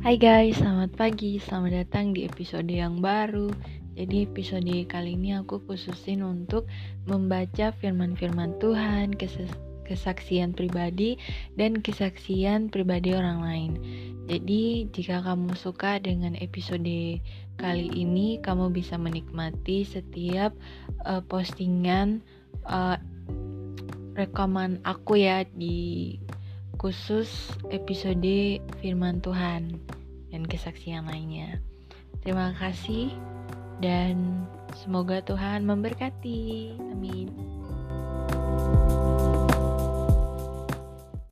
Hai guys, selamat pagi. Selamat datang di episode yang baru. Jadi episode kali ini aku khususin untuk membaca firman-firman Tuhan, kesaksian pribadi dan kesaksian pribadi orang lain. Jadi jika kamu suka dengan episode kali ini, kamu bisa menikmati setiap uh, postingan uh, rekaman aku ya di khusus episode firman Tuhan dan kesaksian lainnya. Terima kasih dan semoga Tuhan memberkati. Amin.